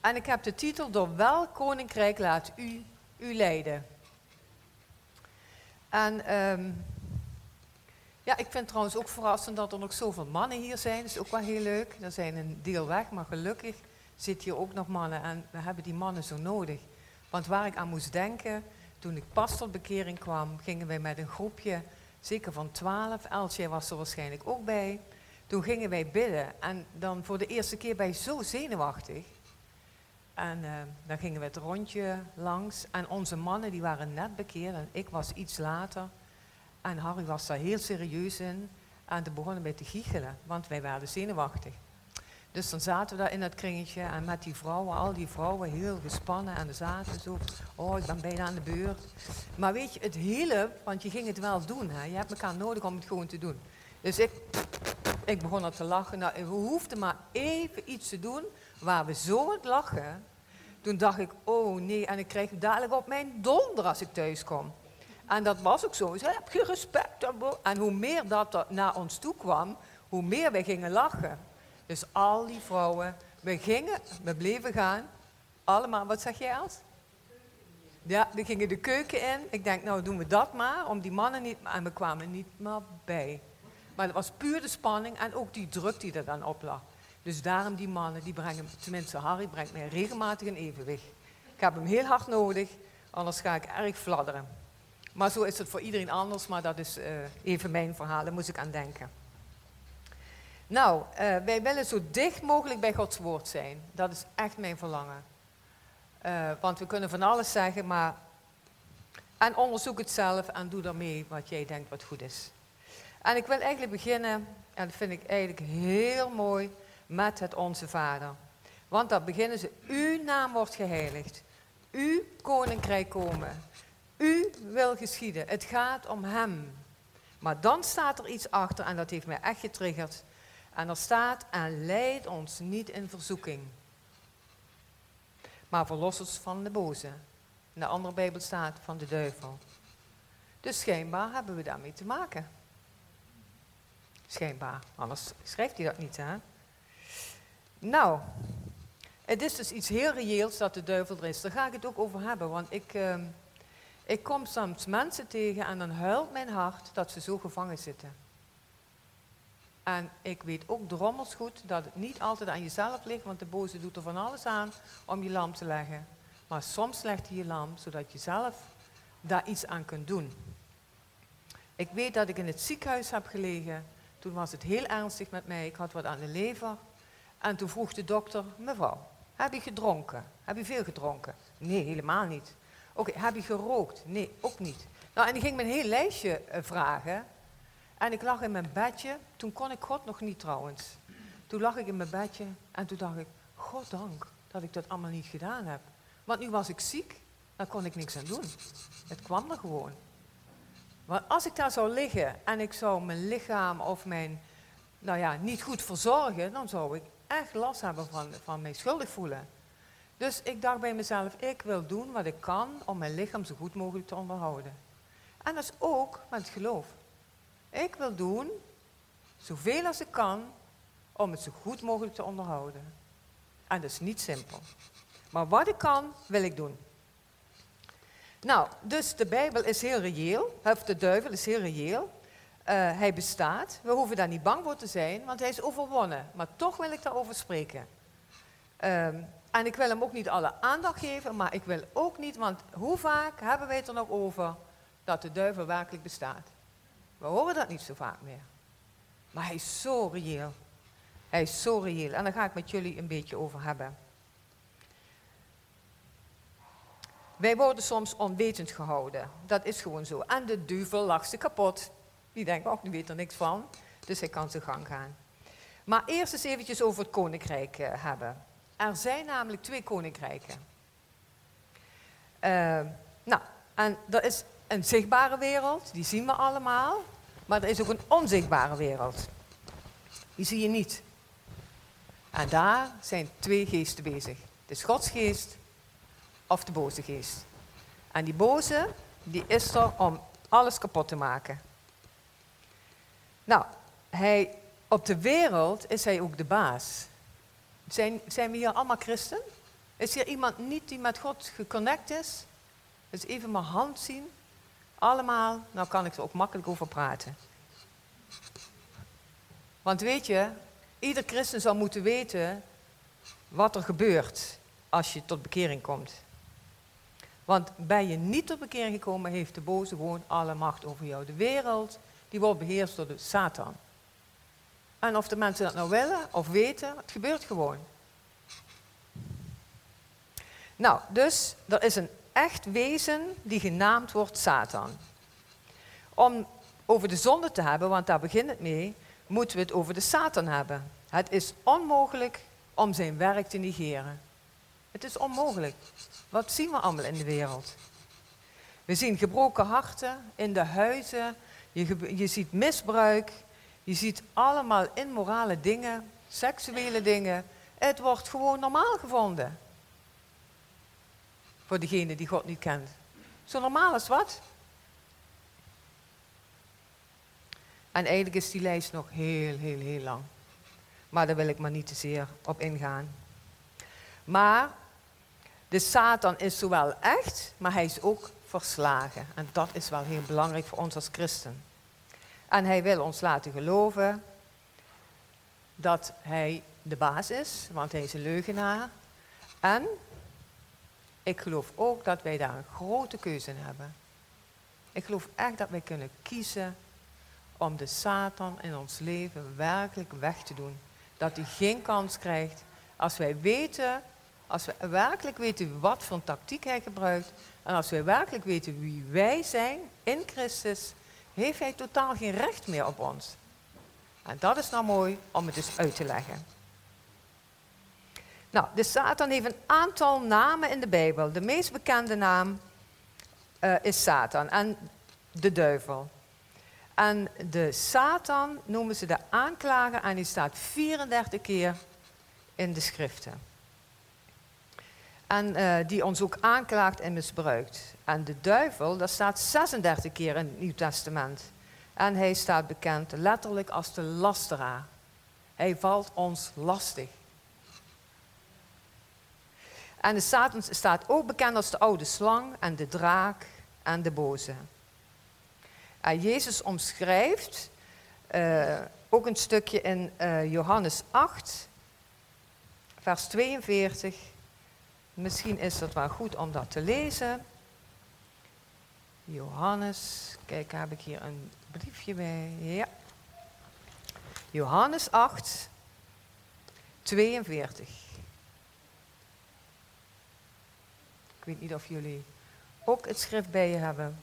En ik heb de titel Door welk koninkrijk laat u u leiden? En ehm, ja, ik vind trouwens ook verrassend dat er nog zoveel mannen hier zijn. Dat is ook wel heel leuk. Er zijn een deel weg, maar gelukkig zitten hier ook nog mannen. En we hebben die mannen zo nodig. Want waar ik aan moest denken, toen ik pas tot bekering kwam, gingen wij met een groepje, zeker van twaalf, Eltje was er waarschijnlijk ook bij. Toen gingen wij bidden en dan voor de eerste keer je zo zenuwachtig. En uh, dan gingen we het rondje langs en onze mannen die waren net bekeerd en ik was iets later. En Harry was daar heel serieus in en toen begonnen wij te giechelen, want wij werden zenuwachtig. Dus dan zaten we daar in dat kringetje en met die vrouwen, al die vrouwen heel gespannen en zaten zo, oh ik ben bijna aan de beurt. Maar weet je, het hielp, want je ging het wel doen. Hè? Je hebt elkaar nodig om het gewoon te doen. Dus ik, ik begon er te lachen. Nou, we hoefden maar even iets te doen waar we zo het lachen. Toen dacht ik, oh nee, en ik krijg dadelijk op mijn donder als ik thuis kom. En dat was ook zo. Zei, heb je respect? En hoe meer dat naar ons toe kwam, hoe meer wij gingen lachen. Dus al die vrouwen, we gingen, we bleven gaan. Allemaal, wat zeg jij als? Ja, we gingen de keuken in. Ik denk, nou doen we dat maar, om die mannen niet... En we kwamen niet meer bij. Maar het was puur de spanning en ook die druk die er dan op lag. Dus daarom die mannen, die brengen, tenminste Harry brengt mij regelmatig in evenwicht. Ik heb hem heel hard nodig, anders ga ik erg fladderen. Maar zo is het voor iedereen anders, maar dat is uh, even mijn verhaal, daar moest ik aan denken. Nou, uh, wij willen zo dicht mogelijk bij Gods woord zijn. Dat is echt mijn verlangen. Uh, want we kunnen van alles zeggen, maar. En onderzoek het zelf en doe daarmee wat jij denkt wat goed is. En ik wil eigenlijk beginnen, en dat vind ik eigenlijk heel mooi, met het Onze Vader. Want daar beginnen ze, uw naam wordt geheiligd. Uw koninkrijk komen. U wil geschieden. Het gaat om Hem. Maar dan staat er iets achter en dat heeft mij echt getriggerd. En er staat, en leid ons niet in verzoeking. Maar verlos ons van de boze. In de andere Bijbel staat van de duivel. Dus schijnbaar hebben we daarmee te maken. Schijnbaar, anders schrijft hij dat niet, hè? Nou, het is dus iets heel reëels dat de duivel er is. Daar ga ik het ook over hebben, want ik, uh, ik kom soms mensen tegen en dan huilt mijn hart dat ze zo gevangen zitten. En ik weet ook drommels goed dat het niet altijd aan jezelf ligt, want de boze doet er van alles aan om je lam te leggen. Maar soms legt hij je lam, zodat je zelf daar iets aan kunt doen. Ik weet dat ik in het ziekenhuis heb gelegen. Toen was het heel ernstig met mij. Ik had wat aan de lever. En toen vroeg de dokter, mevrouw, heb je gedronken? Heb je veel gedronken? Nee, helemaal niet. Oké, heb je gerookt? Nee, ook niet. Nou, en die ging me een heel lijstje eh, vragen. En ik lag in mijn bedje. Toen kon ik God nog niet trouwens. Toen lag ik in mijn bedje en toen dacht ik, God dank dat ik dat allemaal niet gedaan heb. Want nu was ik ziek, dan kon ik niks aan doen. Het kwam er gewoon. Maar als ik daar zou liggen en ik zou mijn lichaam of mijn, nou ja, niet goed verzorgen, dan zou ik echt last hebben van, van mij schuldig voelen. Dus ik dacht bij mezelf, ik wil doen wat ik kan om mijn lichaam zo goed mogelijk te onderhouden. En dat is ook met geloof. Ik wil doen zoveel als ik kan om het zo goed mogelijk te onderhouden. En dat is niet simpel. Maar wat ik kan, wil ik doen. Nou, dus de Bijbel is heel reëel, of de duivel is heel reëel. Uh, hij bestaat. We hoeven daar niet bang voor te zijn, want hij is overwonnen. Maar toch wil ik daarover spreken. Um, en ik wil hem ook niet alle aandacht geven, maar ik wil ook niet, want hoe vaak hebben wij het er nog over dat de duivel werkelijk bestaat? We horen dat niet zo vaak meer. Maar hij is zo reëel. Hij is zo reëel. En daar ga ik met jullie een beetje over hebben. Wij worden soms onwetend gehouden. Dat is gewoon zo. En de duivel lacht ze kapot. Die denkt, oh, die weet er niks van. Dus hij kan zijn gang gaan. Maar eerst eens eventjes over het koninkrijk uh, hebben. Er zijn namelijk twee koninkrijken. Uh, nou, en dat is een zichtbare wereld, die zien we allemaal. Maar er is ook een onzichtbare wereld. Die zie je niet. En daar zijn twee geesten bezig. Het is Gods geest of de boze geest. En die boze, die is er om alles kapot te maken. Nou, hij, op de wereld is hij ook de baas. Zijn, zijn we hier allemaal christen? Is hier iemand niet die met God geconnect is? Dus even mijn hand zien. Allemaal, nou kan ik er ook makkelijk over praten. Want weet je, ieder christen zou moeten weten wat er gebeurt als je tot bekering komt. Want ben je niet tot bekering gekomen, heeft de boze gewoon alle macht over jou. De wereld, die wordt beheerst door de Satan. En of de mensen dat nou willen of weten, het gebeurt gewoon. Nou, dus er is een echt wezen die genaamd wordt Satan. Om over de zonde te hebben, want daar begint het mee, moeten we het over de Satan hebben. Het is onmogelijk om zijn werk te negeren. Het is onmogelijk. Wat zien we allemaal in de wereld? We zien gebroken harten in de huizen. Je, je ziet misbruik. Je ziet allemaal immorale dingen, seksuele dingen. Het wordt gewoon normaal gevonden. Voor degene die God niet kent. Zo normaal als wat? En eigenlijk is die lijst nog heel, heel, heel lang. Maar daar wil ik maar niet te zeer op ingaan. Maar de Satan is zowel echt, maar hij is ook verslagen. En dat is wel heel belangrijk voor ons als christen. En hij wil ons laten geloven dat hij de baas is, want hij is een leugenaar. En ik geloof ook dat wij daar een grote keuze in hebben. Ik geloof echt dat wij kunnen kiezen om de Satan in ons leven werkelijk weg te doen. Dat hij geen kans krijgt als wij weten, als we werkelijk weten wat voor tactiek hij gebruikt. En als wij werkelijk weten wie wij zijn in Christus, heeft hij totaal geen recht meer op ons. En dat is nou mooi om het dus uit te leggen. Nou, de Satan heeft een aantal namen in de Bijbel. De meest bekende naam uh, is Satan en de duivel. En de Satan noemen ze de aanklager en die staat 34 keer in de schriften. En uh, die ons ook aanklaagt en misbruikt. En de duivel, dat staat 36 keer in het Nieuw Testament. En hij staat bekend letterlijk als de lasteraar. Hij valt ons lastig. En de Satan staat ook bekend als de oude slang en de draak en de boze. En Jezus omschrijft uh, ook een stukje in uh, Johannes 8, vers 42. Misschien is het wel goed om dat te lezen. Johannes, kijk, heb ik hier een briefje bij. Ja. Johannes 8, 42. Ik weet niet of jullie ook het schrift bij je hebben.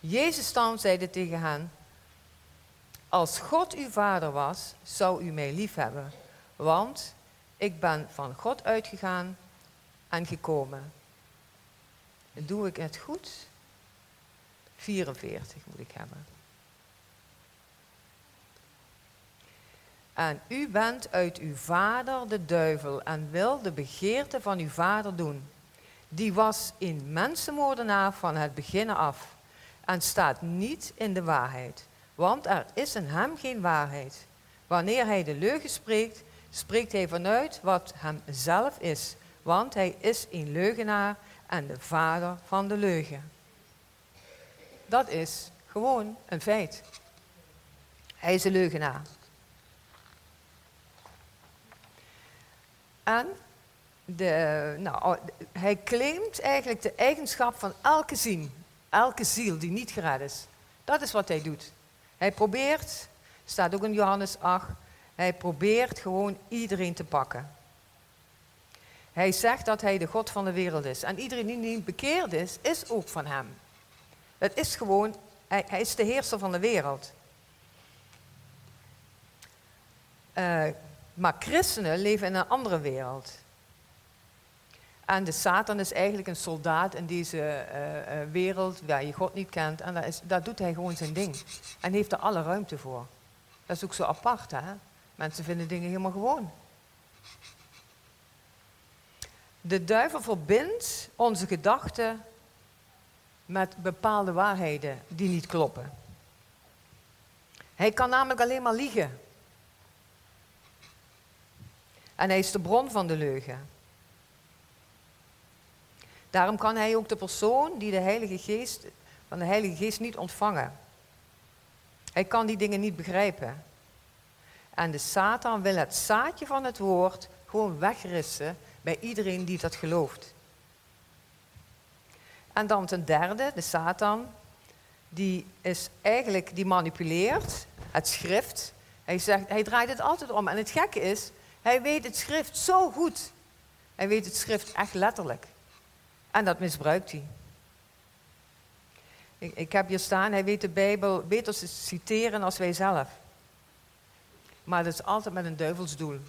Jezus dan zeide tegen hen, als God uw vader was, zou u mij lief hebben, want ik ben van God uitgegaan en gekomen. Doe ik het goed? 44 moet ik hebben. En u bent uit uw vader de duivel en wil de begeerte van uw vader doen. Die was een mensenmoordenaar van het begin af en staat niet in de waarheid. Want er is in hem geen waarheid. Wanneer hij de leugen spreekt, spreekt hij vanuit wat hem zelf is. Want hij is een leugenaar en de vader van de leugen. Dat is gewoon een feit. Hij is een leugenaar. En de, nou, oh, hij claimt eigenlijk de eigenschap van elke ziel, elke ziel die niet gered is. Dat is wat hij doet. Hij probeert, staat ook in Johannes 8, hij probeert gewoon iedereen te pakken. Hij zegt dat hij de God van de wereld is. En iedereen die niet bekeerd is, is ook van hem. Het is gewoon, hij, is de heerser van de wereld. Uh, maar christenen leven in een andere wereld. En de Satan is eigenlijk een soldaat in deze uh, uh, wereld waar je God niet kent. En daar, is, doet hij gewoon zijn ding. En heeft er alle ruimte voor. Dat is ook zo apart, hè? Mensen vinden dingen helemaal gewoon. De duivel verbindt onze gedachten met bepaalde waarheden die niet kloppen. Hij kan namelijk alleen maar liegen. En hij is de bron van de leugen. Daarom kan hij ook de persoon die de Heilige Geest, van de Heilige Geest niet ontvangen. Hij kan die dingen niet begrijpen. En de Satan wil het zaadje van het woord gewoon wegrissen bij iedereen die dat gelooft. En dan ten derde, de Satan, die is eigenlijk, die manipuleert het schrift. Hij, zegt, hij draait het altijd om. En het gekke is, hij weet het schrift zo goed. Hij weet het schrift echt letterlijk. En dat misbruikt hij. Ik, ik heb hier staan, hij weet de Bijbel beter te citeren als wij zelf. Maar dat is altijd met een duivelsdoel.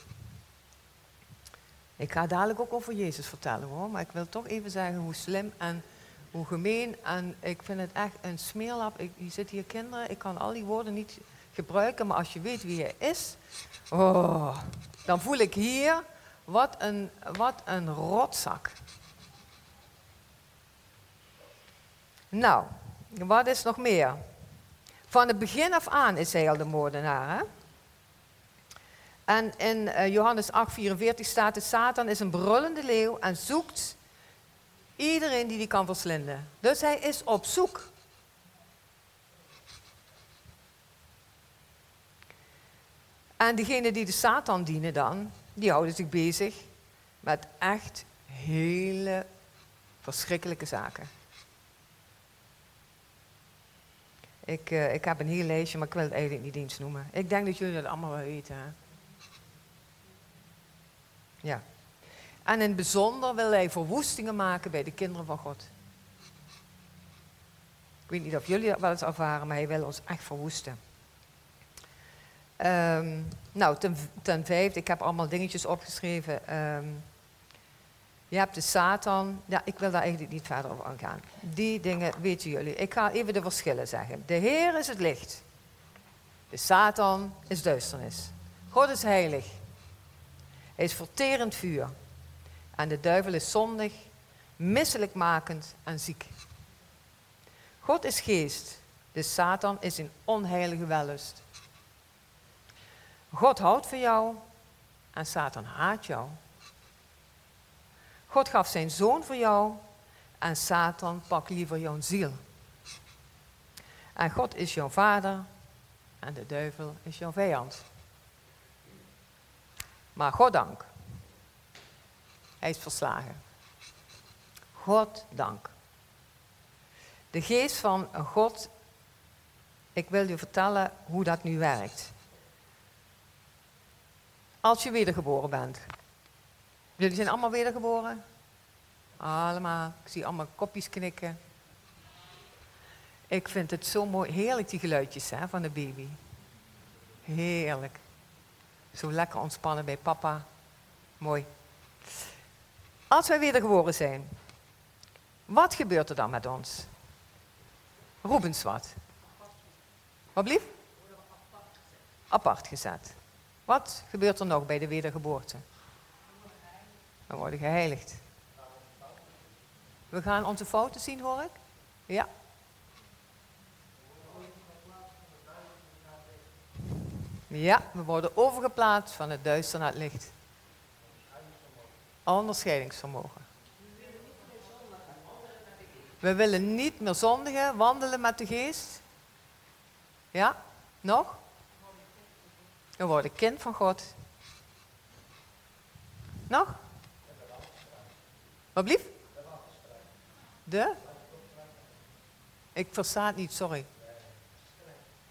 Ik ga dadelijk ook over Jezus vertellen hoor, maar ik wil toch even zeggen hoe slim en hoe gemeen. En ik vind het echt een smeerlap. Ik, hier zitten hier kinderen, ik kan al die woorden niet gebruiken, maar als je weet wie hij is, oh, dan voel ik hier wat een, wat een rotzak. Nou, wat is nog meer? Van het begin af aan is hij al de moordenaar. Hè? En in uh, Johannes 8:44 staat: de Satan is een brullende leeuw en zoekt iedereen die die kan verslinden. Dus hij is op zoek. En diegenen die de Satan dienen dan, die houden zich bezig met echt hele verschrikkelijke zaken. Ik, uh, ik heb een heel lijstje, maar ik wil het eigenlijk niet eens noemen. Ik denk dat jullie dat allemaal wel weten. Hè? Ja. En in het bijzonder wil hij verwoestingen maken bij de kinderen van God. Ik weet niet of jullie dat wel eens ervaren, maar hij wil ons echt verwoesten. Um, nou, ten, ten, vijfde, ik heb allemaal dingetjes opgeschreven. Um, je hebt de Satan. Ja, ik wil daar eigenlijk niet verder op aangaan. Die dingen weten jullie. Ik ga even de verschillen zeggen. De Heer is het licht. De Satan is duisternis. God is heilig. Hij is verterend vuur. En de duivel is zondig, misselijkmakend en ziek. God is geest. De Satan is een onheilige wellust. God houdt van jou en Satan haat jou. God gaf zijn zoon voor jou en Satan pakt liever jouw ziel. En God is jouw vader en de duivel is jouw vijand. Maar God dank. Hij is verslagen. God dank. De geest van God, ik wil je vertellen hoe dat nu werkt. Als je wedergeboren bent. Jullie zijn allemaal wedergeboren? Allemaal. Ik zie allemaal kopjes knikken. Ik vind het zo mooi. Heerlijk die geluidjes hè, van de baby. Heerlijk. Zo lekker ontspannen bij papa. Mooi. Als wij wedergeboren zijn, wat gebeurt er dan met ons? Roep eens wat. Wat blief? Apart gezet. Wat gebeurt er nog bij de wedergeboorte? We worden geheiligd. We gaan onze fouten zien, hoor ik? Ja. Ja, we worden overgeplaatst van het duister naar het licht. Onderscheidingsvermogen. We willen niet meer zondigen, wandelen met de geest. Ja, nog? We worden kind van God. Nog? Wat? De? Ik versta het niet, sorry.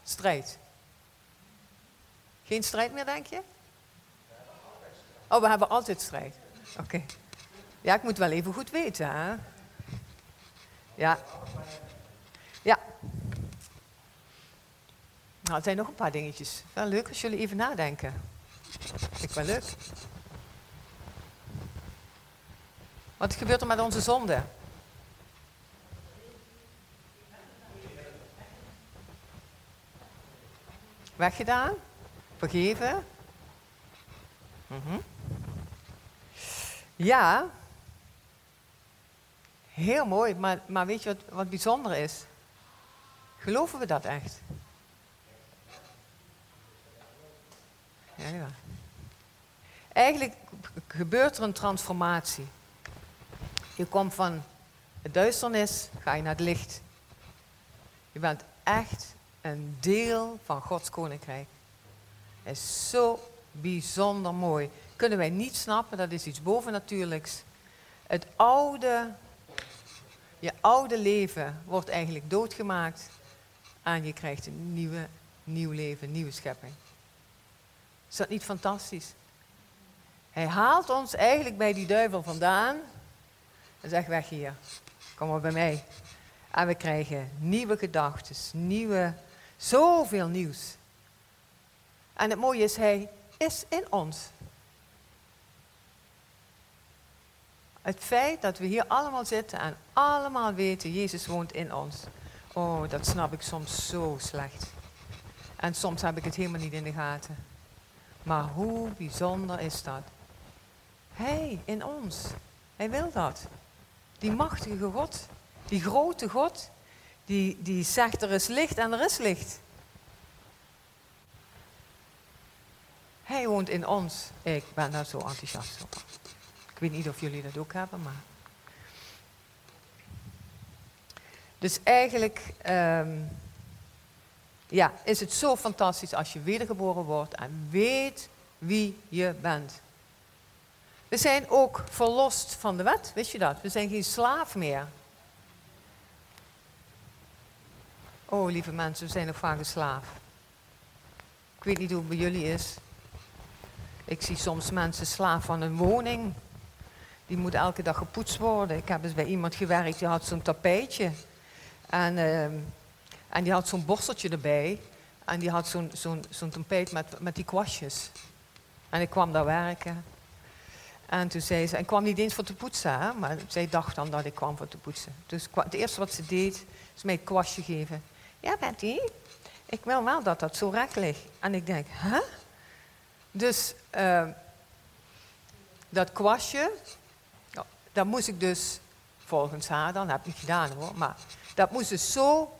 Strijd. Geen strijd meer, denk je? Oh, we hebben altijd strijd. Oké. Ja, ik moet wel even goed weten, hè? Ja. Ja. Nou, het zijn nog een paar dingetjes. Wel leuk als jullie even nadenken. Ik wel leuk. Wat gebeurt er met onze zonde? Weggedaan? Mm Ja. Heel mooi, maar, maar weet je wat, wat bijzonder is? Geloven we dat echt? Ja. Eigenlijk gebeurt er een transformatie. Je komt van het duisternis, ga je naar het licht. Je bent echt een deel van Gods koninkrijk. Is zo bijzonder mooi. Kunnen wij niet snappen, dat is iets bovennatuurlijks. Het oude, je oude leven wordt eigenlijk doodgemaakt en je krijgt een nieuwe, nieuw leven, nieuwe schepping. Is dat niet fantastisch? Hij haalt ons eigenlijk bij die duivel vandaan en zegt weg hier, kom maar bij mij. En we krijgen nieuwe gedachten, nieuwe, zoveel nieuws. En het mooie is, hij is in ons. Het feit dat we hier allemaal zitten en allemaal weten, Jezus woont in ons. Oh, dat snap ik soms zo slecht. En soms heb ik het helemaal niet in de gaten. Maar hoe bijzonder is dat? Hij in ons. Hij wil dat. Die machtige God. Die grote God. Die, die zegt er is licht en er is licht. Hij woont in ons. Ik ben daar zo enthousiast over. Ik weet niet of jullie dat ook hebben, maar. Dus eigenlijk ehm, ja, is het zo fantastisch als je wedergeboren wordt en weet wie je bent. We zijn ook verlost van de wet, wist je dat? We zijn geen slaaf meer. Oh, lieve mensen, we zijn nog vaak een slaaf. Ik weet niet hoe het bij jullie is. Ik zie soms mensen slaaf van een woning. Die moet elke dag gepoetst worden. Ik heb eens bij iemand gewerkt, die had zo'n tapijtje. En, uh, en die had zo'n borsteltje erbij. En die had zo'n zo'n tapijt met, met die kwastjes. En ik kwam daar werken. En toen zei ze, ik kwam niet eens voor te poetsen, hè, maar zij dacht dan dat ik kwam voor te poetsen. Dus het eerste wat ze deed, is mij een kwastje geven. Ja, Betty, ik wil wel dat dat zo recht ligt. En ik denk, hè? Huh? Dus uh, dat kwastje, dat moest ik dus, volgens haar dan, heb ik gedaan hoor, maar dat moest dus zo,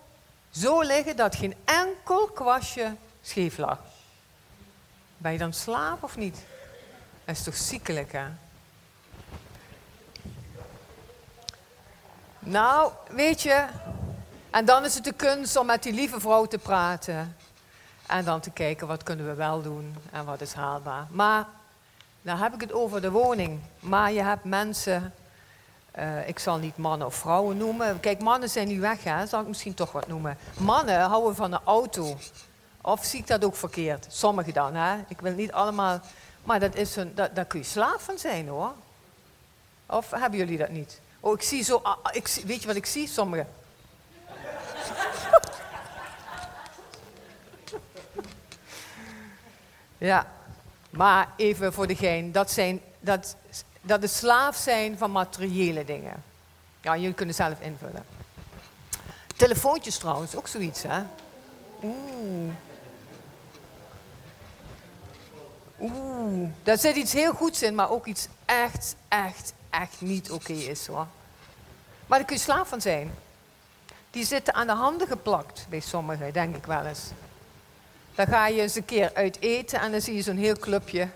zo liggen dat geen enkel kwastje scheef lag. Ben je dan slaap of niet? Dat is toch ziekelijk, hè? Nou, weet je, en dan is het de kunst om met die lieve vrouw te praten. En dan te kijken wat kunnen we wel doen en wat is haalbaar. Maar dan heb ik het over de woning. Maar je hebt mensen, uh, ik zal niet mannen of vrouwen noemen. Kijk, mannen zijn nu weg, hè? zal ik misschien toch wat noemen. Mannen houden van een auto. Of zie ik dat ook verkeerd? Sommigen dan, hè? Ik wil niet allemaal. Maar dat is een, dat, daar kun je slaaf van zijn hoor. Of hebben jullie dat niet? Oh, ik zie zo. Ah, ah, ik, weet je wat ik zie? Sommigen. Ja, maar even voor degene, dat, zijn, dat, dat de slaaf zijn van materiële dingen. Ja, jullie kunnen zelf invullen. Telefoontjes trouwens, ook zoiets, hè? Oeh. Oeh, daar zit iets heel goeds in, maar ook iets echt, echt, echt niet oké is hoor. Maar daar kun je slaaf van zijn. Die zitten aan de handen geplakt bij sommigen, denk ik wel eens. Dan ga je eens een keer uit eten en dan zie je zo'n heel clubje.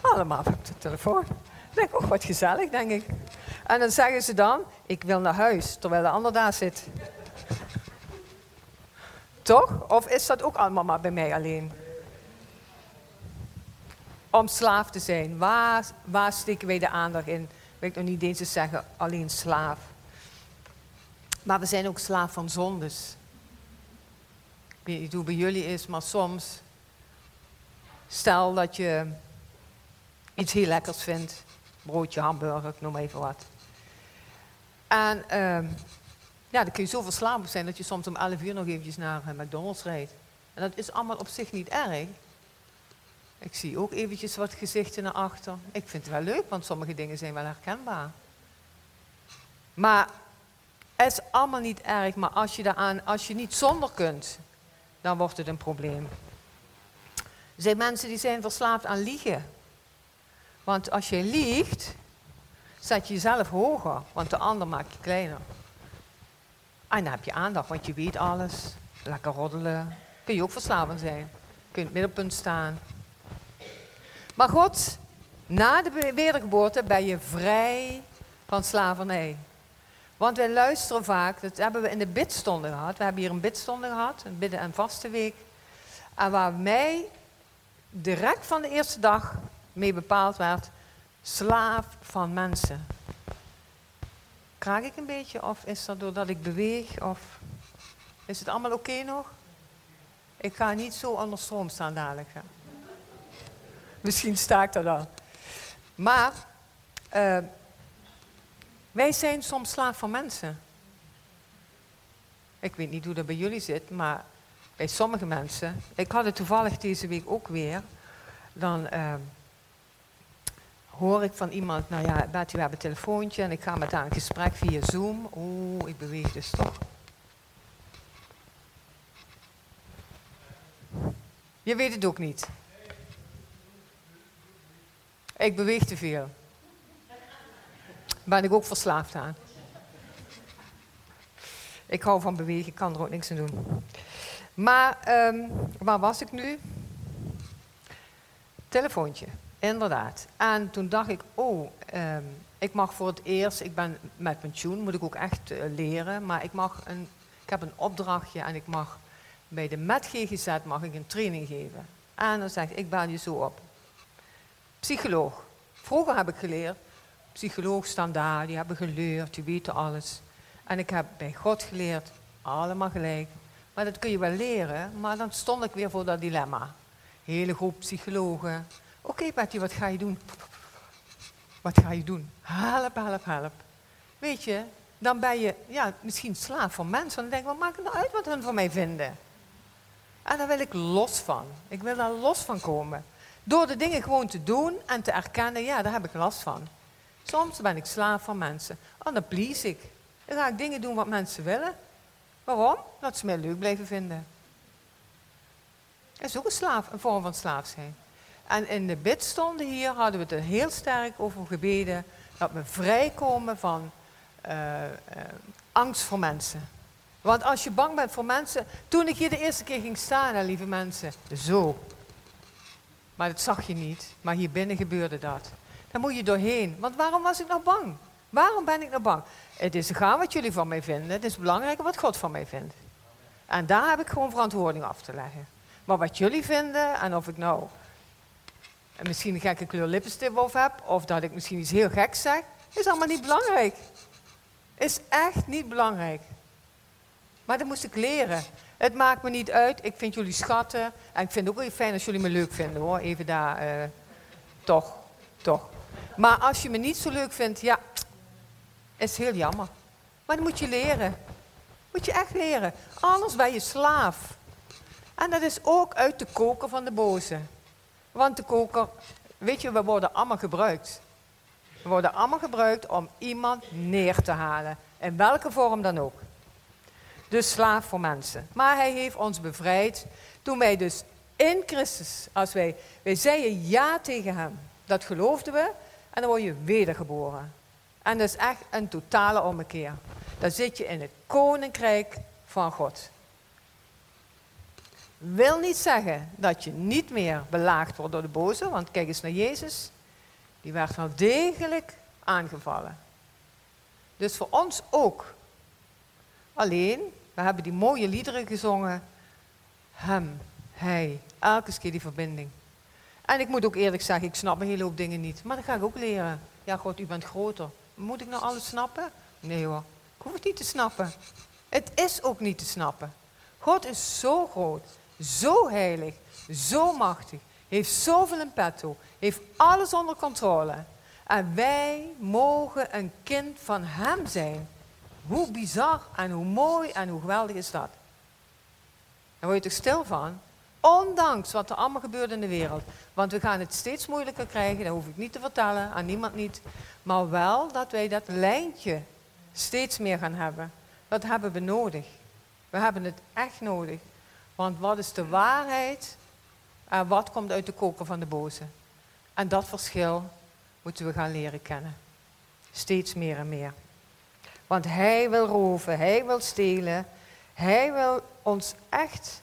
Allemaal op de telefoon. Dan denk ik, wat gezellig, denk ik. En dan zeggen ze dan, ik wil naar huis, terwijl de ander daar zit. Toch? Of is dat ook allemaal maar bij mij alleen? Om slaaf te zijn. Waar, waar steken wij de aandacht in? Wil ik nog niet eens zeggen, alleen slaaf. Maar we zijn ook slaaf van zondes weet niet hoe bij jullie is, maar soms, stel dat je iets heel lekkers vindt, broodje, hamburger, ik noem even wat. En uh, ja, dan kun je zo verslaafd zijn dat je soms om 11 uur nog eventjes naar uh, McDonald's rijdt. En dat is allemaal op zich niet erg. Ik zie ook eventjes wat gezichten naar achter. Ik vind het wel leuk, want sommige dingen zijn wel herkenbaar. Maar het is allemaal niet erg, maar als je, daaraan, als je niet zonder kunt, dan wordt het een probleem. Er zijn mensen die zijn verslaafd aan liegen. Want als je liegt, zet je jezelf hoger, want de ander maakt je kleiner. En dan heb je aandacht, want je weet alles. Lekker roddelen. Kun je ook verslaafd zijn. Kun je in het middelpunt staan. Maar God, na de wedergeboorte ben je vrij van slavernij. Want wij luisteren vaak, dat hebben we in de bidstonde gehad. We hebben hier een bidstonde gehad, een bidden- en vaste week. En waar mij direct van de eerste dag mee bepaald werd, slaaf van mensen. Kraak ik een beetje of is dat doordat ik beweeg of is het allemaal oké nog? Ik ga niet zo onder stroom staan dadelijk. Misschien sta ik er dan. Maar uh, wij zijn soms slaaf van mensen. Ik weet niet hoe dat bij jullie zit, maar bij sommige mensen. Ik had het toevallig deze week ook weer. Dan uh, hoor ik van iemand, nou ja, Betty, we hebben een telefoontje en ik ga met haar een gesprek via Zoom. Oeh, ik beweeg dus toch. Je weet het ook niet. Ik beweeg te veel. Ben ik ook verslaafd aan. Ik hou van bewegen, ik kan er ook niks aan doen. Maar um, waar was ik nu? Telefoontje, inderdaad. En toen dacht ik, oh, um, ik mag voor het eerst, ik ben met pensioen, moet ik ook echt uh, leren, maar ik mag een, ik heb een opdrachtje en ik mag bij de Met GGZ mag ik een training geven. En dan zeg ik, ik bel je zo op. Psycholoog. Vroeger heb ik geleerd, psycholoog staan daar, die hebben geleerd, die weten alles. En ik heb bij God geleerd, allemaal gelijk. Maar dat kun je wel leren, maar dan stond ik weer voor dat dilemma. Hele groep psychologen. Oké okay, Betty, wat ga je doen? Wat ga je doen? Help, help, help. Weet je, dan ben je ja, misschien slaaf van mensen. Dan denk ik, wat maakt het nou uit wat hun van mij vinden? En daar wil ik los van. Ik wil daar los van komen. Door de dingen gewoon te doen en te erkennen, ja, daar heb ik last van. Soms ben ik slaaf van mensen. Oh, dan ik. Dan ga ik dingen doen wat mensen willen. Waarom? Dat ze mij leuk blijven vinden. Dat is ook een, slaaf, een vorm van slaaf zijn. En in de bidstonden hier hadden we het er heel sterk over gebeden dat we vrijkomen van uh, uh, angst voor mensen. Want als je bang bent voor mensen. Toen ik hier de eerste keer ging staan, lieve mensen. Zo. Maar dat zag je niet. Maar hier binnen gebeurde dat. Daar moet je doorheen. Want waarom was ik nou bang? Waarom ben ik nou bang? Het is gaan wat jullie van mij vinden. Het is belangrijker wat God van mij vindt. En daar heb ik gewoon verantwoording af te leggen. Maar wat jullie vinden en of ik nou misschien een gekke kleur lippenstift op heb, of dat ik misschien iets heel geks zeg, is allemaal niet belangrijk. Is echt niet belangrijk. Maar dat moest ik leren. Het maakt me niet uit. Ik vind jullie schatten. En ik vind het ook heel fijn als jullie me leuk vinden hoor. Even daar. Uh, toch. Toch. Maar als je me niet zo leuk vindt, ja. Is heel jammer. Maar dat moet je leren. Moet je echt leren. Anders ben je slaaf. En dat is ook uit de koker van de boze. Want de koker, weet je, we worden allemaal gebruikt. We worden allemaal gebruikt om iemand neer te halen. In welke vorm dan ook dus slaaf voor mensen. Maar hij heeft ons bevrijd toen wij dus in Christus, als wij, wij zeiden ja tegen hem, dat geloofden we, en dan word je wedergeboren. En dat is echt een totale ommekeer. Dan zit je in het koninkrijk van God. Wil niet zeggen dat je niet meer belaagd wordt door de boze, want kijk eens naar Jezus. Die werd wel degelijk aangevallen. Dus voor ons ook. Alleen, we hebben die mooie liederen gezongen. Hem, hij, elke keer die verbinding. En ik moet ook eerlijk zeggen, ik snap een hele hoop dingen niet. Maar dat ga ik ook leren. Ja, God, u bent groter. Moet ik nou alles snappen? Nee hoor, ik hoef het niet te snappen. Het is ook niet te snappen. God is zo groot, zo heilig, zo machtig, heeft zoveel in petto, heeft alles onder controle. En wij mogen een kind van Hem zijn. Hoe bizar en hoe mooi en hoe geweldig is dat? Daar word je toch stil van? Ondanks wat er allemaal gebeurt in de wereld. Want we gaan het steeds moeilijker krijgen, dat hoef ik niet te vertellen, aan niemand niet. Maar wel dat wij dat lijntje steeds meer gaan hebben. Dat hebben we nodig. We hebben het echt nodig. Want wat is de waarheid en wat komt uit de koker van de boze? En dat verschil moeten we gaan leren kennen. Steeds meer en meer. Want hij wil roven, hij wil stelen, hij wil ons echt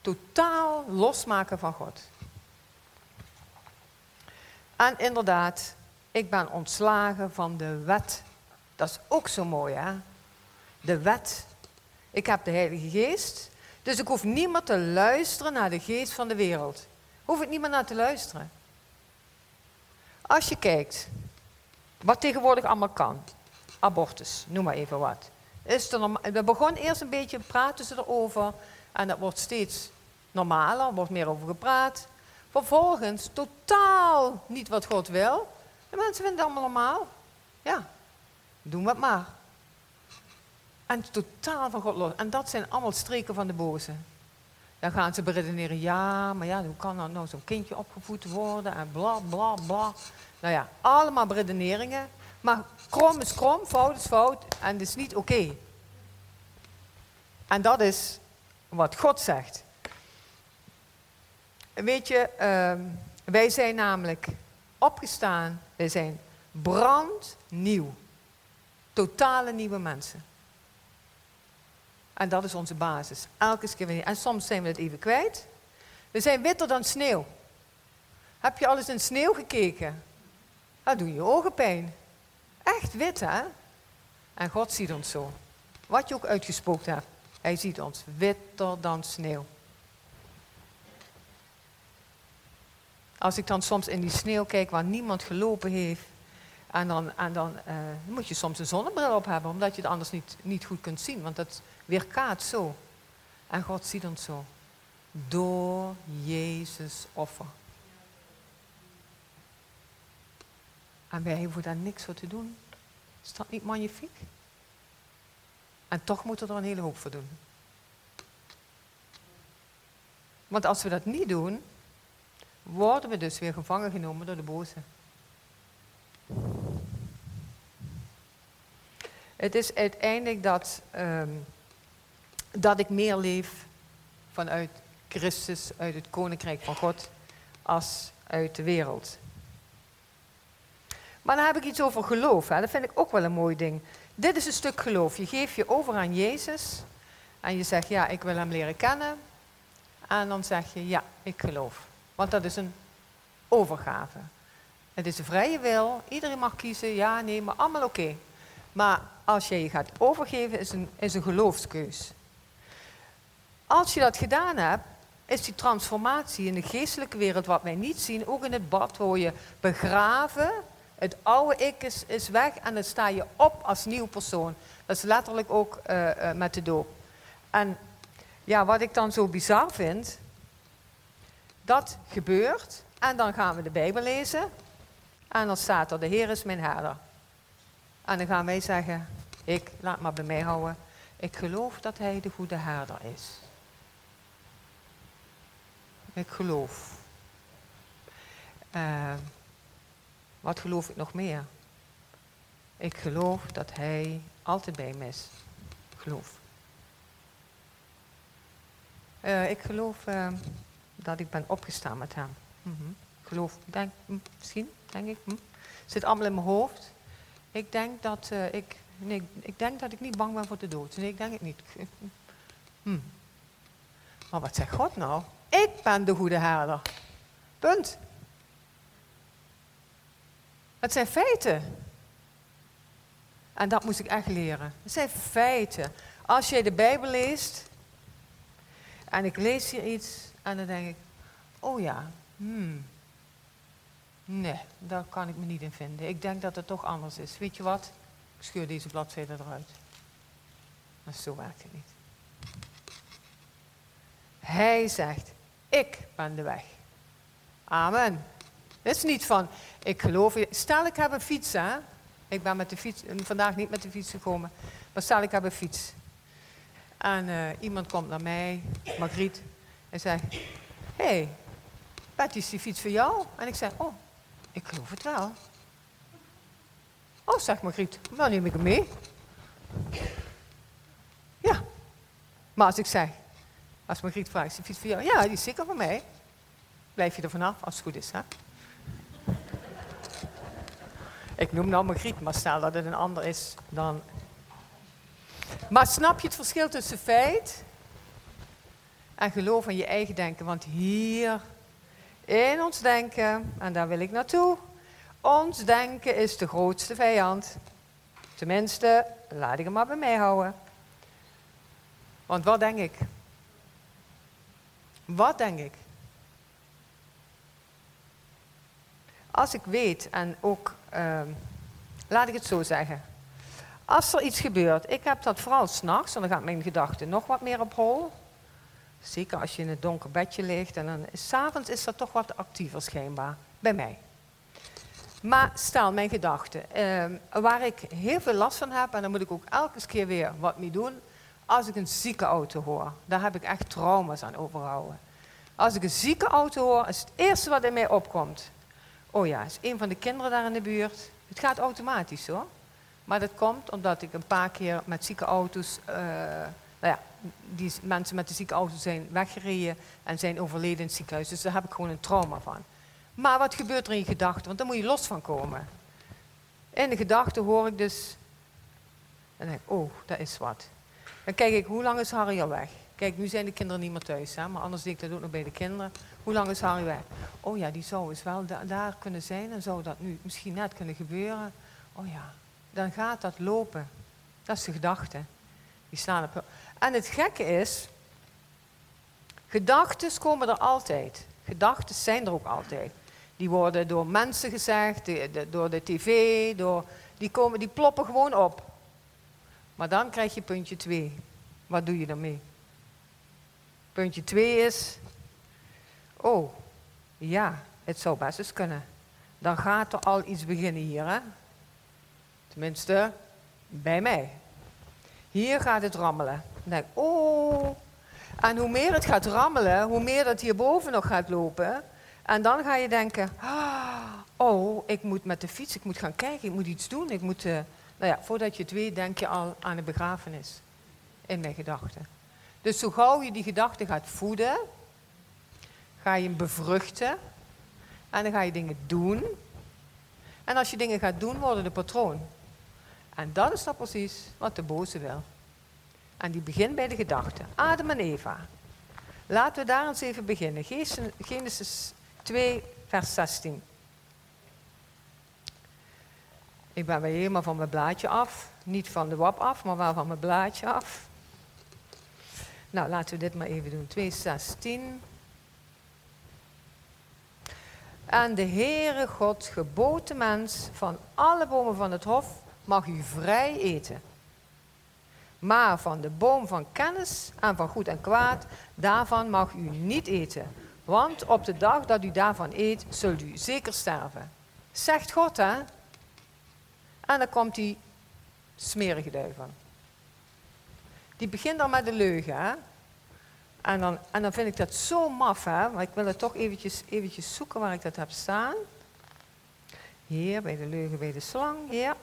totaal losmaken van God. En inderdaad, ik ben ontslagen van de wet Dat is ook zo mooi, hè? De wet. Ik heb de Heilige Geest, dus ik hoef niemand te luisteren naar de geest van de wereld. Hoef ik niemand naar te luisteren. Als je kijkt, wat tegenwoordig allemaal kan. Abortus, noem maar even wat. Is er we begonnen eerst een beetje praten ze erover. En dat wordt steeds normaler, er wordt meer over gepraat. Vervolgens totaal niet wat God wil. De mensen vinden het allemaal normaal. Ja, doen het maar. En totaal van God los. En dat zijn allemaal streken van de boze. Dan gaan ze beredeneren, ja, maar ja, hoe kan dan nou zo'n kindje opgevoed worden en bla bla bla. Nou ja, allemaal beredeneringen. Maar krom is krom, fout is fout en het is niet oké. En dat is wat God zegt. Weet je, ehm, wij zijn namelijk opgestaan, wij zijn brandnieuw. Totale nieuwe mensen. En dat is onze basis. Elke keer. En soms zijn we het even kwijt. We zijn witter dan sneeuw. Heb je al eens in sneeuw gekeken? Dat doet je ogen pijn. Echt wit, hè? En God ziet ons zo. Wat je ook uitgespookt hebt. Hij ziet ons witter dan sneeuw. Als ik dan soms in die sneeuw kijk waar niemand gelopen heeft. En dan, en dan uh, moet je soms een zonnebril op hebben, omdat je het anders niet, niet goed kunt zien. Want dat weerkaat zo. En God ziet ons zo. Door Jezus offer. En wij hoeven daar niks voor te doen. Is dat niet magnifiek? En toch moeten we er een hele hoop voor doen. Want als we dat niet doen, worden we dus weer gevangen genomen door de boze. Het is uiteindelijk dat, ehm, dat ik meer leef vanuit Christus, uit het koninkrijk van God, als uit de wereld. Maar dan heb ik iets over geloof. Hè. Dat vind ik ook wel een mooi ding. Dit is een stuk geloof. Je geeft je over aan Jezus. En je zegt, ja, ik wil hem leren kennen. En dan zeg je, ja, ik geloof. Want dat is een overgave. Het is een vrije wil. Iedereen mag kiezen, ja, nee, maar allemaal oké. Maar als je je gaat overgeven, is een, is een geloofskeus. Als je dat gedaan hebt, is die transformatie in de geestelijke wereld, wat wij niet zien, ook in het bad, waar je begraven het oude ik is, is weg en dan sta je op als nieuw persoon. Dat is letterlijk ook uh, met de doop. En ja, wat ik dan zo bizar vind, dat gebeurt en dan gaan we de Bijbel lezen en dan staat er, de Heer is mijn herder. En dan gaan wij zeggen, ik, laat maar bij mij houden, ik geloof dat Hij de goede herder is. Ik geloof. Uh, wat geloof ik nog meer? Ik geloof dat Hij altijd bij me is. Geloof. Uh, ik geloof uh, dat ik ben opgestaan met Hem. -hmm. Geloof, denk, mm, misschien, denk ik. Mm. Zit allemaal in mijn hoofd. Ik denk dat uh, ik, nee, ik denk dat ik niet bang ben voor de dood. Nee, ik denk het niet. Hm. Maar wat zegt God nou? Ik ben de goede herder. Punt. Het zijn feiten. En dat moest ik echt leren. Het zijn feiten. Als je de Bijbel leest en ik lees hier iets en dan denk ik, oh ja, hmm, nee, daar kan ik me niet in vinden. Ik denk dat het toch anders is. Weet je wat? Ik scheur deze bladzijde eruit. Maar zo werkt het niet. Hij zegt, ik ben de weg. Amen. Het is niet van, ik geloof, stel ik heb een fiets, hè. Ik ben met de fiets, vandaag niet met de fiets gekomen, maar stel ik heb een fiets. En uh, iemand komt naar mij, Margriet, en zegt, hé, hey, Betty, is die fiets voor jou? En ik zeg, oh, ik geloof het wel. Oh, zegt Margriet, dan neem ik hem mee. Ja. Maar als ik zeg, als Margriet vraagt, is die fiets voor jou? Ja, die is zeker voor mij. Blijf je er vanaf, als het goed is, hè? Ik noem nou Margriet, maar stel dat het een ander is, dan... Maar snap je het verschil tussen feit en geloof in je eigen denken? Want hier, in ons denken, en daar wil ik naartoe, ons denken is de grootste vijand. Tenminste, laat ik hem maar bij mij houden. Want wat denk ik? Wat denk ik? Als ik weet en ook, ehm, laat ik het zo zeggen. Als er iets gebeurt, ik heb dat vooral s'nachts, en dan gaat mijn gedachten nog wat meer op hol. Zeker als je in het donker bedje ligt. En dan s'avonds is dat toch wat actiever schijnbaar. Bij mij. Maar stel, mijn gedachten. Ehm, waar ik heel veel last van heb, en dan moet ik ook elke keer weer wat mee doen. Als ik een zieke auto hoor, daar heb ik echt trauma's aan overhouden. Als ik een zieke auto hoor, is het eerste wat in mij opkomt. Oh ja, is een van de kinderen daar in de buurt. Het gaat automatisch hoor. Maar dat komt omdat ik een paar keer met zieke auto's, uh, nou ja, die mensen met de zieke auto zijn weggereden en zijn overleden in het ziekenhuis. Dus daar heb ik gewoon een trauma van. Maar wat gebeurt er in je gedachten? Want daar moet je los van komen. In de gedachten hoor ik dus, en denk ik, oh, dat is wat. Dan kijk ik, hoe lang is Harry al weg? Kijk, nu zijn de kinderen niet meer thuis, hè? maar anders deed ik dat ook nog bij de kinderen. Hoe lang is Harry weg? Oh ja, die zou eens wel daar kunnen zijn en zou dat nu misschien net kunnen gebeuren. Oh ja, dan gaat dat lopen. Dat is de gedachte. Die slaan op. En het gekke is, gedachten komen er altijd. Gedachten zijn er ook altijd. Die worden door mensen gezegd, door de tv, door, die, komen, die ploppen gewoon op. Maar dan krijg je puntje 2. Wat doe je daarmee? Puntje 2 is, oh, ja, het zou best eens kunnen. Dan gaat er al iets beginnen hier, hè? Tenminste, bij mij. Hier gaat het rammelen. Dan denk ik, oh. En hoe meer het gaat rammelen, hoe meer dat hierboven nog gaat lopen. En dan ga je denken, ah, oh, ik moet met de fiets, ik moet gaan kijken, ik moet iets doen. Ik moet, uh, nou ja, voordat je het weet, denk je al aan een begrafenis. In mijn gedachten. Dus zo gauw je die gedachte gaat voeden, ga je hem bevruchten. En dan ga je dingen doen. En als je dingen gaat doen, worden de patroon. En dat is dan precies wat de boze wil. En die begint bij de gedachte. Adam en Eva. Laten we daar eens even beginnen. Genesis 2, vers 16. Ik ben weer helemaal van mijn blaadje af. Niet van de wap af, maar wel van mijn blaadje af. Nou, laten we dit maar even doen. 2, 16. En de Heere God gebood de mens van alle bomen van het hof mag u vrij eten. Maar van de boom van kennis en van goed en kwaad, daarvan mag u niet eten. Want op de dag dat u daarvan eet, zult u zeker sterven. Zegt God, hè? En dan komt die smerige duivel. Die begint dan met de leugen, hè? En dan, en dan vind ik dat zo maf, hè? Maar ik wil het toch eventjes, eventjes zoeken waar ik dat heb staan. Hier, bij de leugen, bij de slang, hier.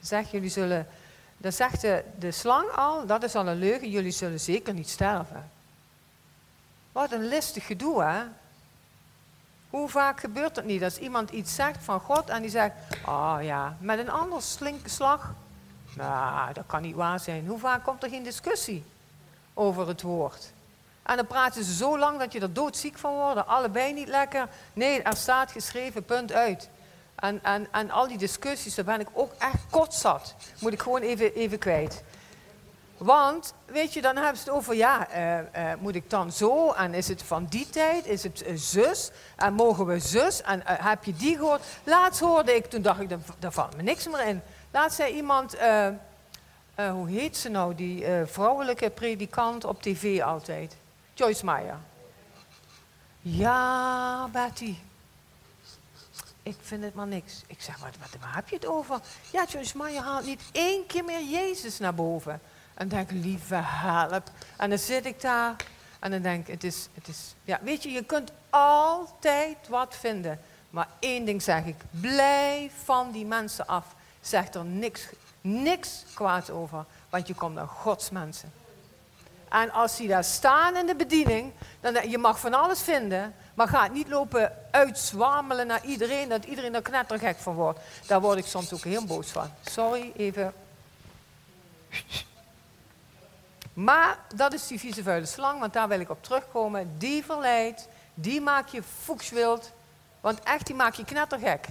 Zeg, jullie zullen, dan zegt de, slang al, dat is al een leugen, jullie zullen zeker niet sterven. Wat een listig gedoe, hè? Hoe vaak gebeurt dat niet? Als iemand iets zegt van God en die zegt, oh ja, met een ander slag, nou, dat kan niet waar zijn. Hoe vaak komt er geen discussie over het woord? En dan praten ze zo lang dat je er doodziek van wordt, allebei niet lekker. Nee, er staat geschreven, punt uit. En, en, en al die discussies, daar ben ik ook echt kotzat. Moet ik gewoon even, even kwijt. Want, weet je, dan hebben ze het over, ja, uh, uh, moet ik dan zo? En is het van die tijd? Is het uh, zus? En mogen we zus? En heb je die gehoord? Laatst hoorde ik, toen dacht ik, daar valt me niks meer in. Laatst zei iemand, hoe heet ze nou, die vrouwelijke predikant op tv altijd? Joyce Meyer. Ja, Betty. Ik vind het maar niks. Ik zeg, wat, wat, waar heb je het over? Ja, Joyce Meyer haalt niet één keer meer Jezus naar boven. En denk, lieve help. En dan zit ik daar en dan denk ik, het is, het is... Ja, weet je, je kunt altijd wat vinden. Maar één ding zeg ik, blijf van die mensen af. Zeg er niks, niks kwaad over, want je komt naar Gods mensen. En als die daar staan in de bediening, dan je mag van alles vinden, maar ga niet lopen uitzwamelen naar iedereen, dat iedereen er knettergek van wordt. Daar word ik soms ook heel boos van. Sorry, even. Maar dat is die vieze vuile slang, want daar wil ik op terugkomen. Die verleidt, die maakt je fuchswild, want echt, die maakt je knettergek.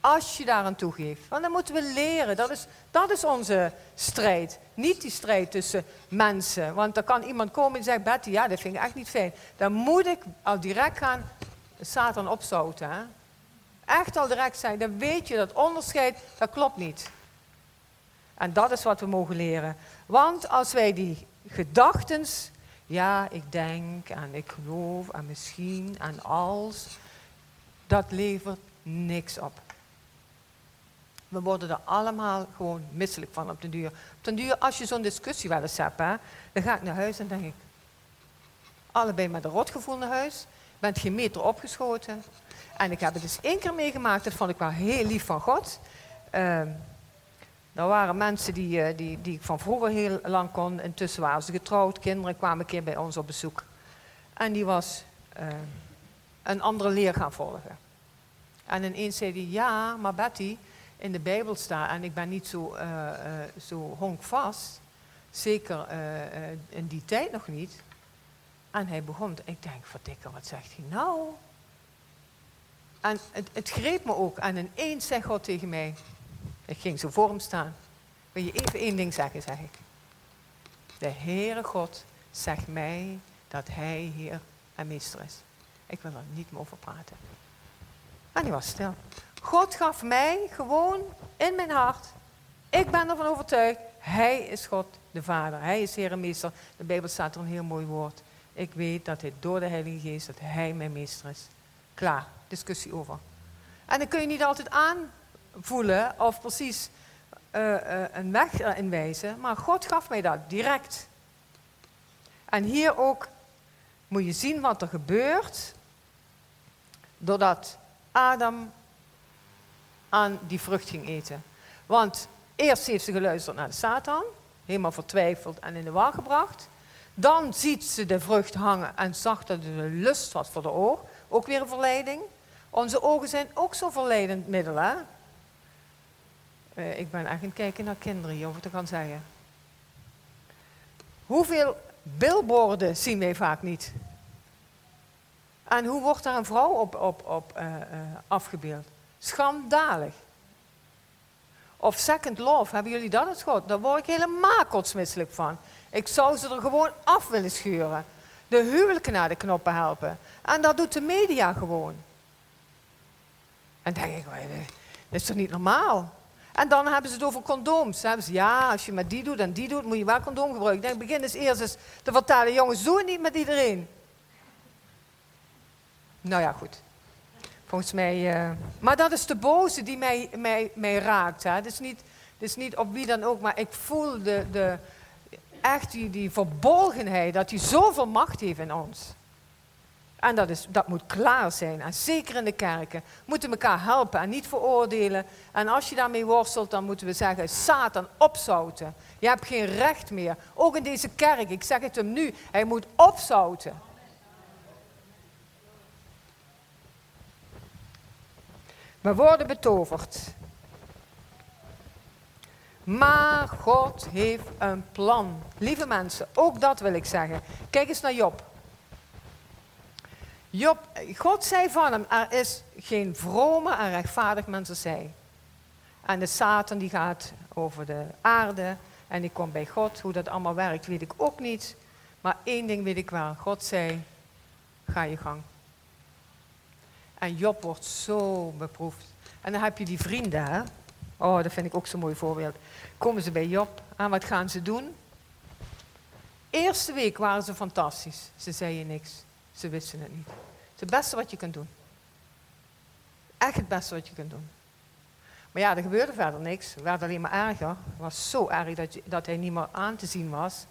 Als je daar aan toegeeft. Want dan moeten we leren. Dat is, dat is onze strijd. Niet die strijd tussen mensen. Want dan kan iemand komen en zeggen, Betty, ja, dat vind ik echt niet fijn. Dan moet ik al direct gaan Satan opzouten. Echt al direct zijn. Dan weet je dat onderscheid, dat klopt niet. En dat is wat we mogen leren. Want als wij die gedachten, ja, ik denk en ik geloof en misschien en als, dat levert niks op. We worden er allemaal gewoon misselijk van op de duur. Op den duur, als je zo'n discussie wel eens hebt, hè, dan ga ik naar huis en denk ik, allebei met een rotgevoel naar huis, bent geen meter opgeschoten. En ik heb het dus één keer meegemaakt, dat vond ik wel heel lief van God. Uh, waren mensen die, uh, die, die ik van vroeger heel lang kon. Intussen waren ze getrouwd, kinderen kwamen een keer bij ons op bezoek. En die was uh, een andere leer gaan volgen. En ineens zei hij, ja, maar Betty, in de Bijbel staat, en ik ben niet zo, uh, zo honkvast, zeker in die tijd nog niet. En hij begon, ik denk, verdikker, wat zegt hij nou? En het, greep me ook. En ineens zegt God tegen mij, ik ging zo voor hem staan. Wil je even één ding zeggen, zeg ik. De Heere God zegt mij dat Hij Heer en Meester is. Ik wil er niet meer over praten. En hij was stil. God gaf mij gewoon in mijn hart. Ik ben ervan overtuigd. Hij is God de Vader. Hij is Heer en Meester. De Bijbel staat er een heel mooi woord. Ik weet dat hij door de Heilige Geest, dat Hij mijn Meester is. Klaar, discussie over. En dan kun je niet altijd aanvoelen of precies uh, uh, een weg erin wijzen, maar God gaf mij dat direct. En hier ook moet je zien wat er gebeurt doordat Adam aan die vrucht ging eten. Want eerst heeft ze geluisterd naar Satan, helemaal vertwijfeld en in de war gebracht. Dan ziet ze de vrucht hangen en zag dat het een lust was voor de oog. Ook weer een verleiding. Onze ogen zijn ook zo'n verleidend middel? Uh, ik ben echt aan het kijken naar kinderen hier, of het kan zeggen. Hoeveel billboarden zien wij vaak niet? En hoe wordt daar een vrouw op, op, op uh, uh, afgebeeld? Schandalig. Of Second Love, hebben jullie dat eens gehoord? Daar word ik helemaal kotsmisselijk van. Ik zou ze er gewoon af willen schuren. De huwelijken naar de knoppen helpen. En dat doet de media gewoon. En denk ik, dat is toch niet normaal? En dan hebben ze het over condooms. Hebben ze, ja, als je met die doet en die doet, moet je wel condoom gebruiken. Ik denk, begin eens eerst eens te vertellen, jongens, doe het niet met iedereen. Nou ja, goed. Volgens mij, uh, maar dat is de boze die mij, mij, mij raakt. Het, is niet, het is niet op wie dan ook, maar ik voel de, de, echt die, die verbolgenheid, dat hij zoveel macht heeft in ons. En dat, is, dat moet klaar zijn. En zeker in de kerken moeten elkaar helpen en niet veroordelen. En als je daarmee worstelt, dan moeten we zeggen, Satan, opzouten. Je hebt geen recht meer. Ook in deze kerk, ik zeg het hem nu, hij moet opzouten. We worden betoverd. Maar God heeft een plan. Lieve mensen, ook dat wil ik zeggen. Kijk eens naar Job. Job, God zei van hem, er is geen vrome en rechtvaardig mens als. En de Satan die gaat over de aarde en die komt bij God. Hoe dat allemaal werkt, weet ik ook niet. Maar één ding weet ik wel. God zei, ga je gang. En Job wordt zo beproefd. En dan heb je die vrienden? Oh, dat vind ik ook zo'n mooi voorbeeld. Komen ze bij Job en wat gaan ze doen? Eerste week waren ze fantastisch. Ze zeiden niks. Ze wisten het niet. Het is het beste wat je kunt doen. Echt het beste wat je kunt doen. Maar ja, er gebeurde verder niks. Het werd alleen maar erger. Het was zo erg dat, dat hij niet meer aan te zien was.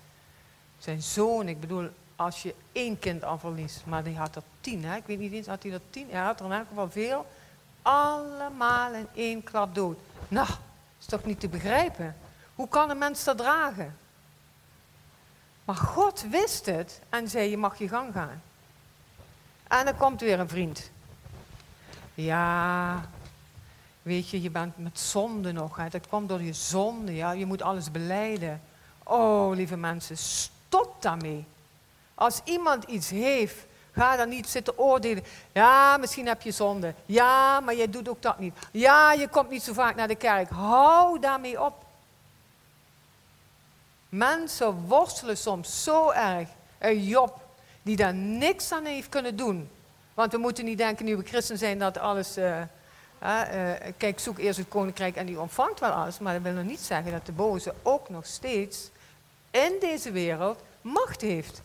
Zijn zoon, ik bedoel, als je één kind al verliest, maar die had er tien, hè? ik weet niet eens, had hij er tien? Hij had er in elk geval veel. Allemaal in één klap dood. Nou, is toch niet te begrijpen? Hoe kan een mens dat dragen? Maar God wist het en zei: Je mag je gang gaan. En dan komt weer een vriend. Ja, weet je, je bent met zonde nog. Hè. Dat komt door je zonde. Ja. Je moet alles beleiden. Oh, lieve mensen, stop daarmee. Als iemand iets heeft Ga dan niet zitten oordelen. Ja, misschien heb je zonde. Ja, maar jij doet ook dat niet. Ja, je komt niet zo vaak naar de kerk. Hou daarmee op. Mensen worstelen soms zo erg. Een Job, die daar niks aan heeft kunnen doen. Want we moeten niet denken, nu we christen zijn, dat alles... Uh, uh, kijk, zoek eerst het koninkrijk en die ontvangt wel alles. Maar dat wil nog niet zeggen dat de boze ook nog steeds in deze wereld macht heeft.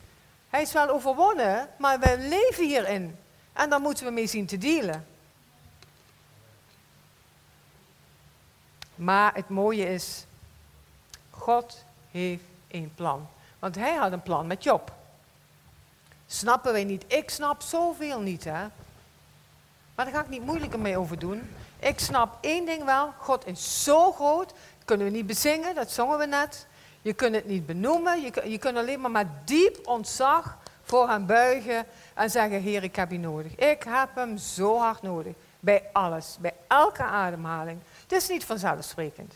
Hij is wel overwonnen, maar we leven hierin. En daar moeten we mee zien te dealen. Maar het mooie is, God heeft een plan. Want hij had een plan met Job. Snappen wij niet? Ik snap zoveel niet, hè. Maar daar ga ik niet moeilijker mee over doen. Ik snap één ding wel. God is zo groot. Kunnen we niet bezingen, dat zongen we net. Je kunt het niet benoemen. Je, je kunt alleen maar met diep ontzag voor hem buigen en zeggen: Heer, ik heb je nodig. Ik heb hem zo hard nodig. Bij alles, bij elke ademhaling. Het is niet vanzelfsprekend.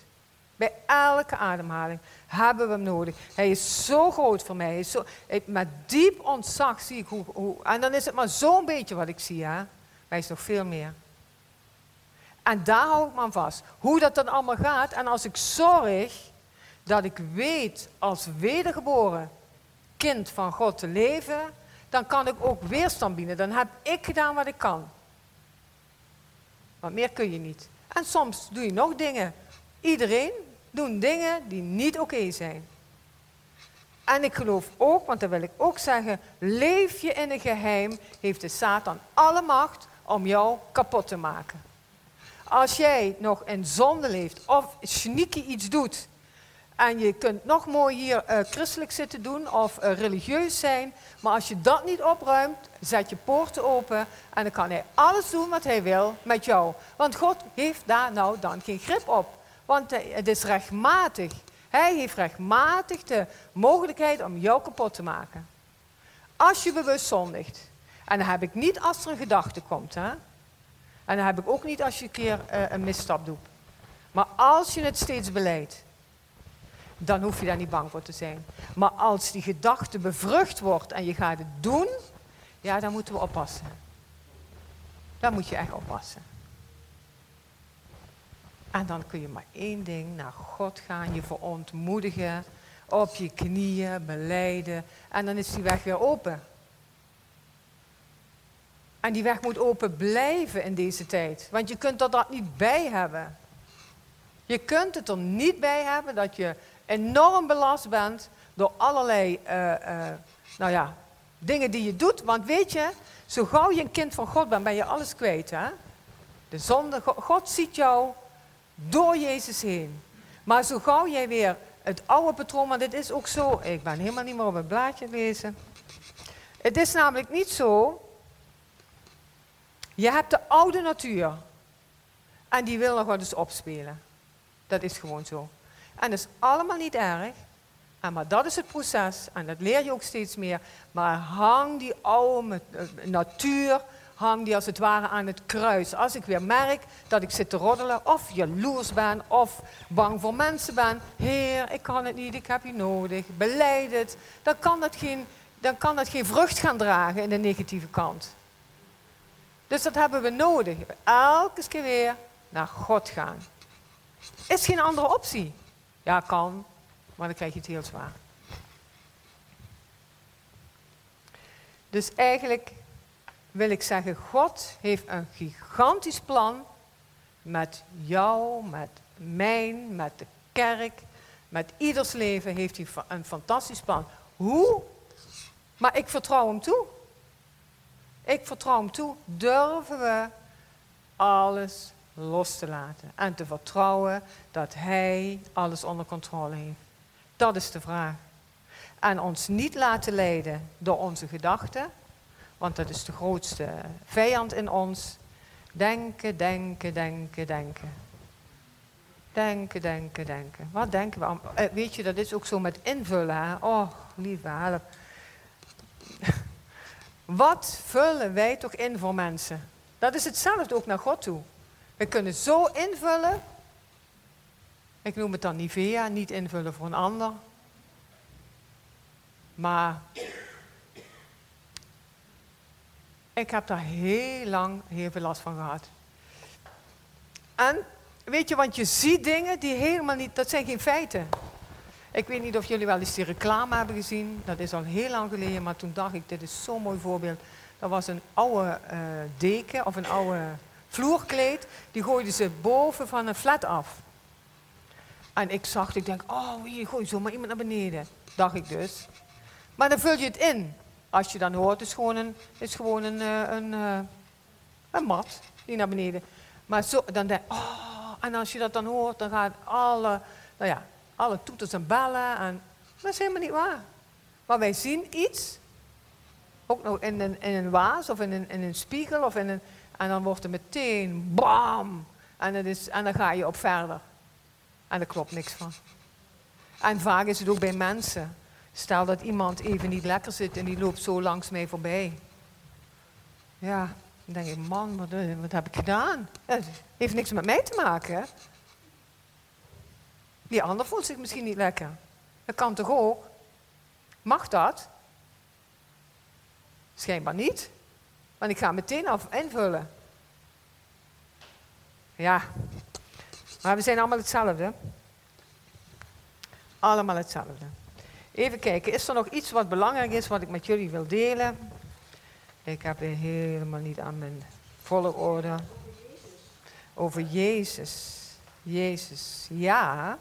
Bij elke ademhaling hebben we hem nodig. Hij is zo groot voor mij. Zo, met diep ontzag zie ik hoe, hoe. En dan is het maar zo'n beetje wat ik zie, hè? Maar hij is nog veel meer. En daar hou ik me aan vast. Hoe dat dan allemaal gaat. En als ik zorg dat ik weet als wedergeboren kind van God te leven, dan kan ik ook weerstand bieden. Dan heb ik gedaan wat ik kan. Maar meer kun je niet. En soms doe je nog dingen. Iedereen doet dingen die niet oké zijn. En ik geloof ook, want dat wil ik ook zeggen, leef je in een geheim, heeft de Satan alle macht om jou kapot te maken. Als jij nog in zonde leeft of sneaky iets doet en je kunt nog mooi hier uh, christelijk zitten doen of uh, religieus zijn. Maar als je dat niet opruimt, zet je poorten open. En dan kan hij alles doen wat hij wil met jou. Want God heeft daar nou dan geen grip op. Want uh, het is rechtmatig. Hij heeft rechtmatig de mogelijkheid om jou kapot te maken. Als je bewust zondigt. En dan heb ik niet als er een gedachte komt. Hè? En dan heb ik ook niet als je een keer een misstap doet. Maar als je het steeds beleidt dan hoef je daar niet bang voor te zijn. Maar als die gedachte bevrucht wordt en je gaat het doen, ja, dan moeten we oppassen. Dan moet je echt oppassen. En dan kun je maar één ding naar God gaan, je verontmoedigen, op je knieën, beleiden. En dan is die weg weer open. En die weg moet open blijven in deze tijd. Want je kunt er dat niet bij hebben. Je kunt het er niet bij hebben dat je enorm belast bent door allerlei uh, uh, nou ja, dingen die je doet. Want weet je, zo gauw je een kind van God bent, ben je alles kwijt. Hè? De zonde, God ziet jou door Jezus heen. Maar zo gauw jij weer het oude patroon, want dit is ook zo, ik ben helemaal niet meer op het blaadje lezen. Het is namelijk niet zo, je hebt de oude natuur en die wil nog wat eens opspelen. Dat is gewoon zo. En dat is allemaal niet erg. Maar dat is het proces. En dat leer je ook steeds meer. Maar hang die oude eh, natuur, hang die als het ware aan het kruis. Als ik weer merk dat ik zit te roddelen, of jaloers ben, of bang voor mensen ben. Heer, ik kan het niet, ik heb je nodig. Beleid het. Dan kan dat geen, dan kan dat geen vrucht gaan dragen in de negatieve kant. Dus dat hebben we nodig. Elke keer weer naar God gaan. Is geen andere optie. Ja, kan, maar dan krijg je het heel zwaar. Dus eigenlijk wil ik zeggen, God heeft een gigantisch plan met jou, met mijn, met de kerk, met ieders leven heeft hij een fantastisch plan. Hoe? Maar ik vertrouw hem toe. Ik vertrouw hem toe. Durven we alles los te laten en te vertrouwen dat Hij alles onder controle heeft. Dat is de vraag. En ons niet laten leiden door onze gedachten, want dat is de grootste vijand in ons. Denken, denken, denken, denken. Denken, denken, denken. Wat denken we? Eh, weet je, dat is ook zo met invullen. Hè? Oh, lieve help. Wat vullen wij toch in voor mensen? Dat is hetzelfde ook naar God toe. We kunnen zo invullen. Ik noem het dan Nivea, niet invullen voor een ander. Maar Ik heb daar heel lang heel veel last van gehad. En weet je, want je ziet dingen die helemaal niet, dat zijn geen feiten. Ik weet niet of jullie wel eens die reclame hebben gezien. Dat is al heel lang geleden, maar toen dacht ik, dit is zo'n mooi voorbeeld. Dat was een oude uh, deken of een oude vloerkleed. Die gooiden ze boven van een flat af. En ik zag, ik denk, oh, hier gooi zomaar iemand naar beneden. Dacht ik dus. Maar dan vul je het in. Als je dan hoort, is gewoon een, is gewoon een, eh, een, een, eh, een mat die naar beneden. Maar zo, dan denk ik, oh, en als je dat dan hoort, dan gaan alle, nou ja, alle toeters en bellen. En, dat is helemaal niet waar. Maar wij zien iets, ook nog in een, in een waas of in een, in een spiegel, of in een, en dan wordt er meteen bam. En, het is, en dan ga je op verder. En er klopt niks van. En vaak is het ook bij mensen. Stel dat iemand even niet lekker zit en die loopt zo langs mij voorbij. Ja, dan denk ik, man, wat, eh, heb ik gedaan? Het heeft niks met mij te maken. Die ander voelt zich misschien niet lekker. Dat kan toch ook? Mag dat? Schijnbaar niet. Want ik ga meteen af invullen. Ja, maar we zijn allemaal hetzelfde. Allemaal hetzelfde. Even kijken, is er nog iets wat belangrijk is wat ik met jullie wil delen? Ik heb weer helemaal niet aan mijn volle orde. Over Jezus. Jezus. Ja,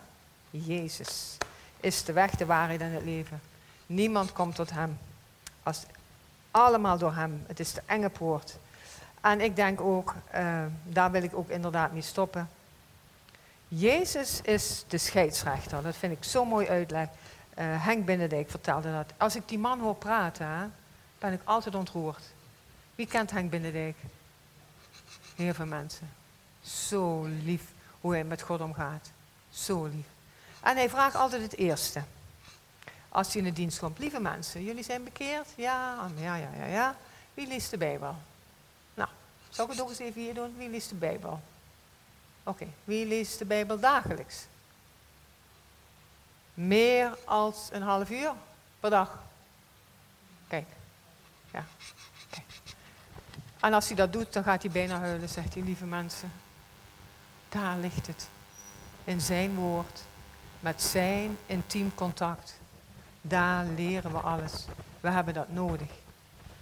Jezus is de weg, de waarheid en het leven. Niemand komt tot Hem. Als allemaal door Hem. Het is de enge poort. En ik denk ook, uh, daar wil ik ook inderdaad niet stoppen. Jezus is de scheidsrechter. Dat vind ik zo mooi uitleg. Uh, Henk Benedijk vertelde dat. Als ik die man hoor praten, ben ik altijd ontroerd. Wie kent Henk Benedijk? Heel veel mensen. Zo lief hoe hij met God omgaat. Zo lief. En hij vraagt altijd het eerste. Als hij in de dienst komt. Lieve mensen, jullie zijn bekeerd? Ja, ja, ja, ja, ja. Wie leest de Bijbel? Nou, zou ik het ook eens even hier doen? Wie leest de Bijbel? Oké, wie leest de Bijbel dagelijks? Meer als een half uur per dag. Kijk, ja. Kijk. En als hij dat doet, dan gaat hij bijna huilen, zegt hij, lieve mensen. Daar ligt het. In zijn woord, met zijn intiem contact. Daar leren we alles. We hebben dat nodig.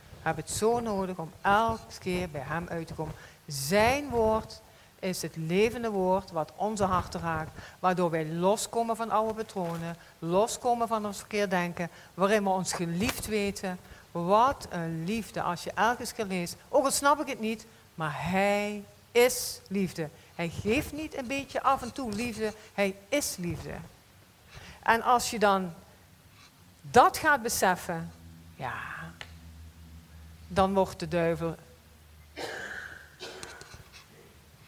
We hebben het zo nodig om elke keer bij hem uit te komen. Zijn woord is het levende woord wat onze harten raakt. Waardoor wij loskomen van oude patronen, loskomen van ons verkeerd denken, waarin we ons geliefd weten. Wat een liefde als je elke keer leest. Ook al snap ik het niet, maar hij is liefde. Hij geeft niet een beetje af en toe liefde, hij is liefde. En als je dan dat gaat beseffen, ja, dan wordt de duivel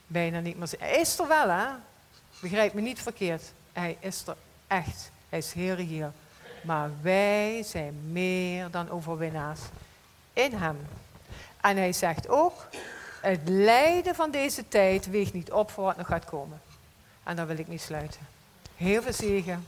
bijna niet meer. Hij is er wel, hè? Begrijp me niet verkeerd. Hij is er echt. Hij is Heer hier. Maar wij zijn meer dan overwinnaars in Hem. En hij zegt ook, het lijden van deze tijd weegt niet op voor wat nog gaat komen. En daar wil ik niet sluiten. Heel veel zegen.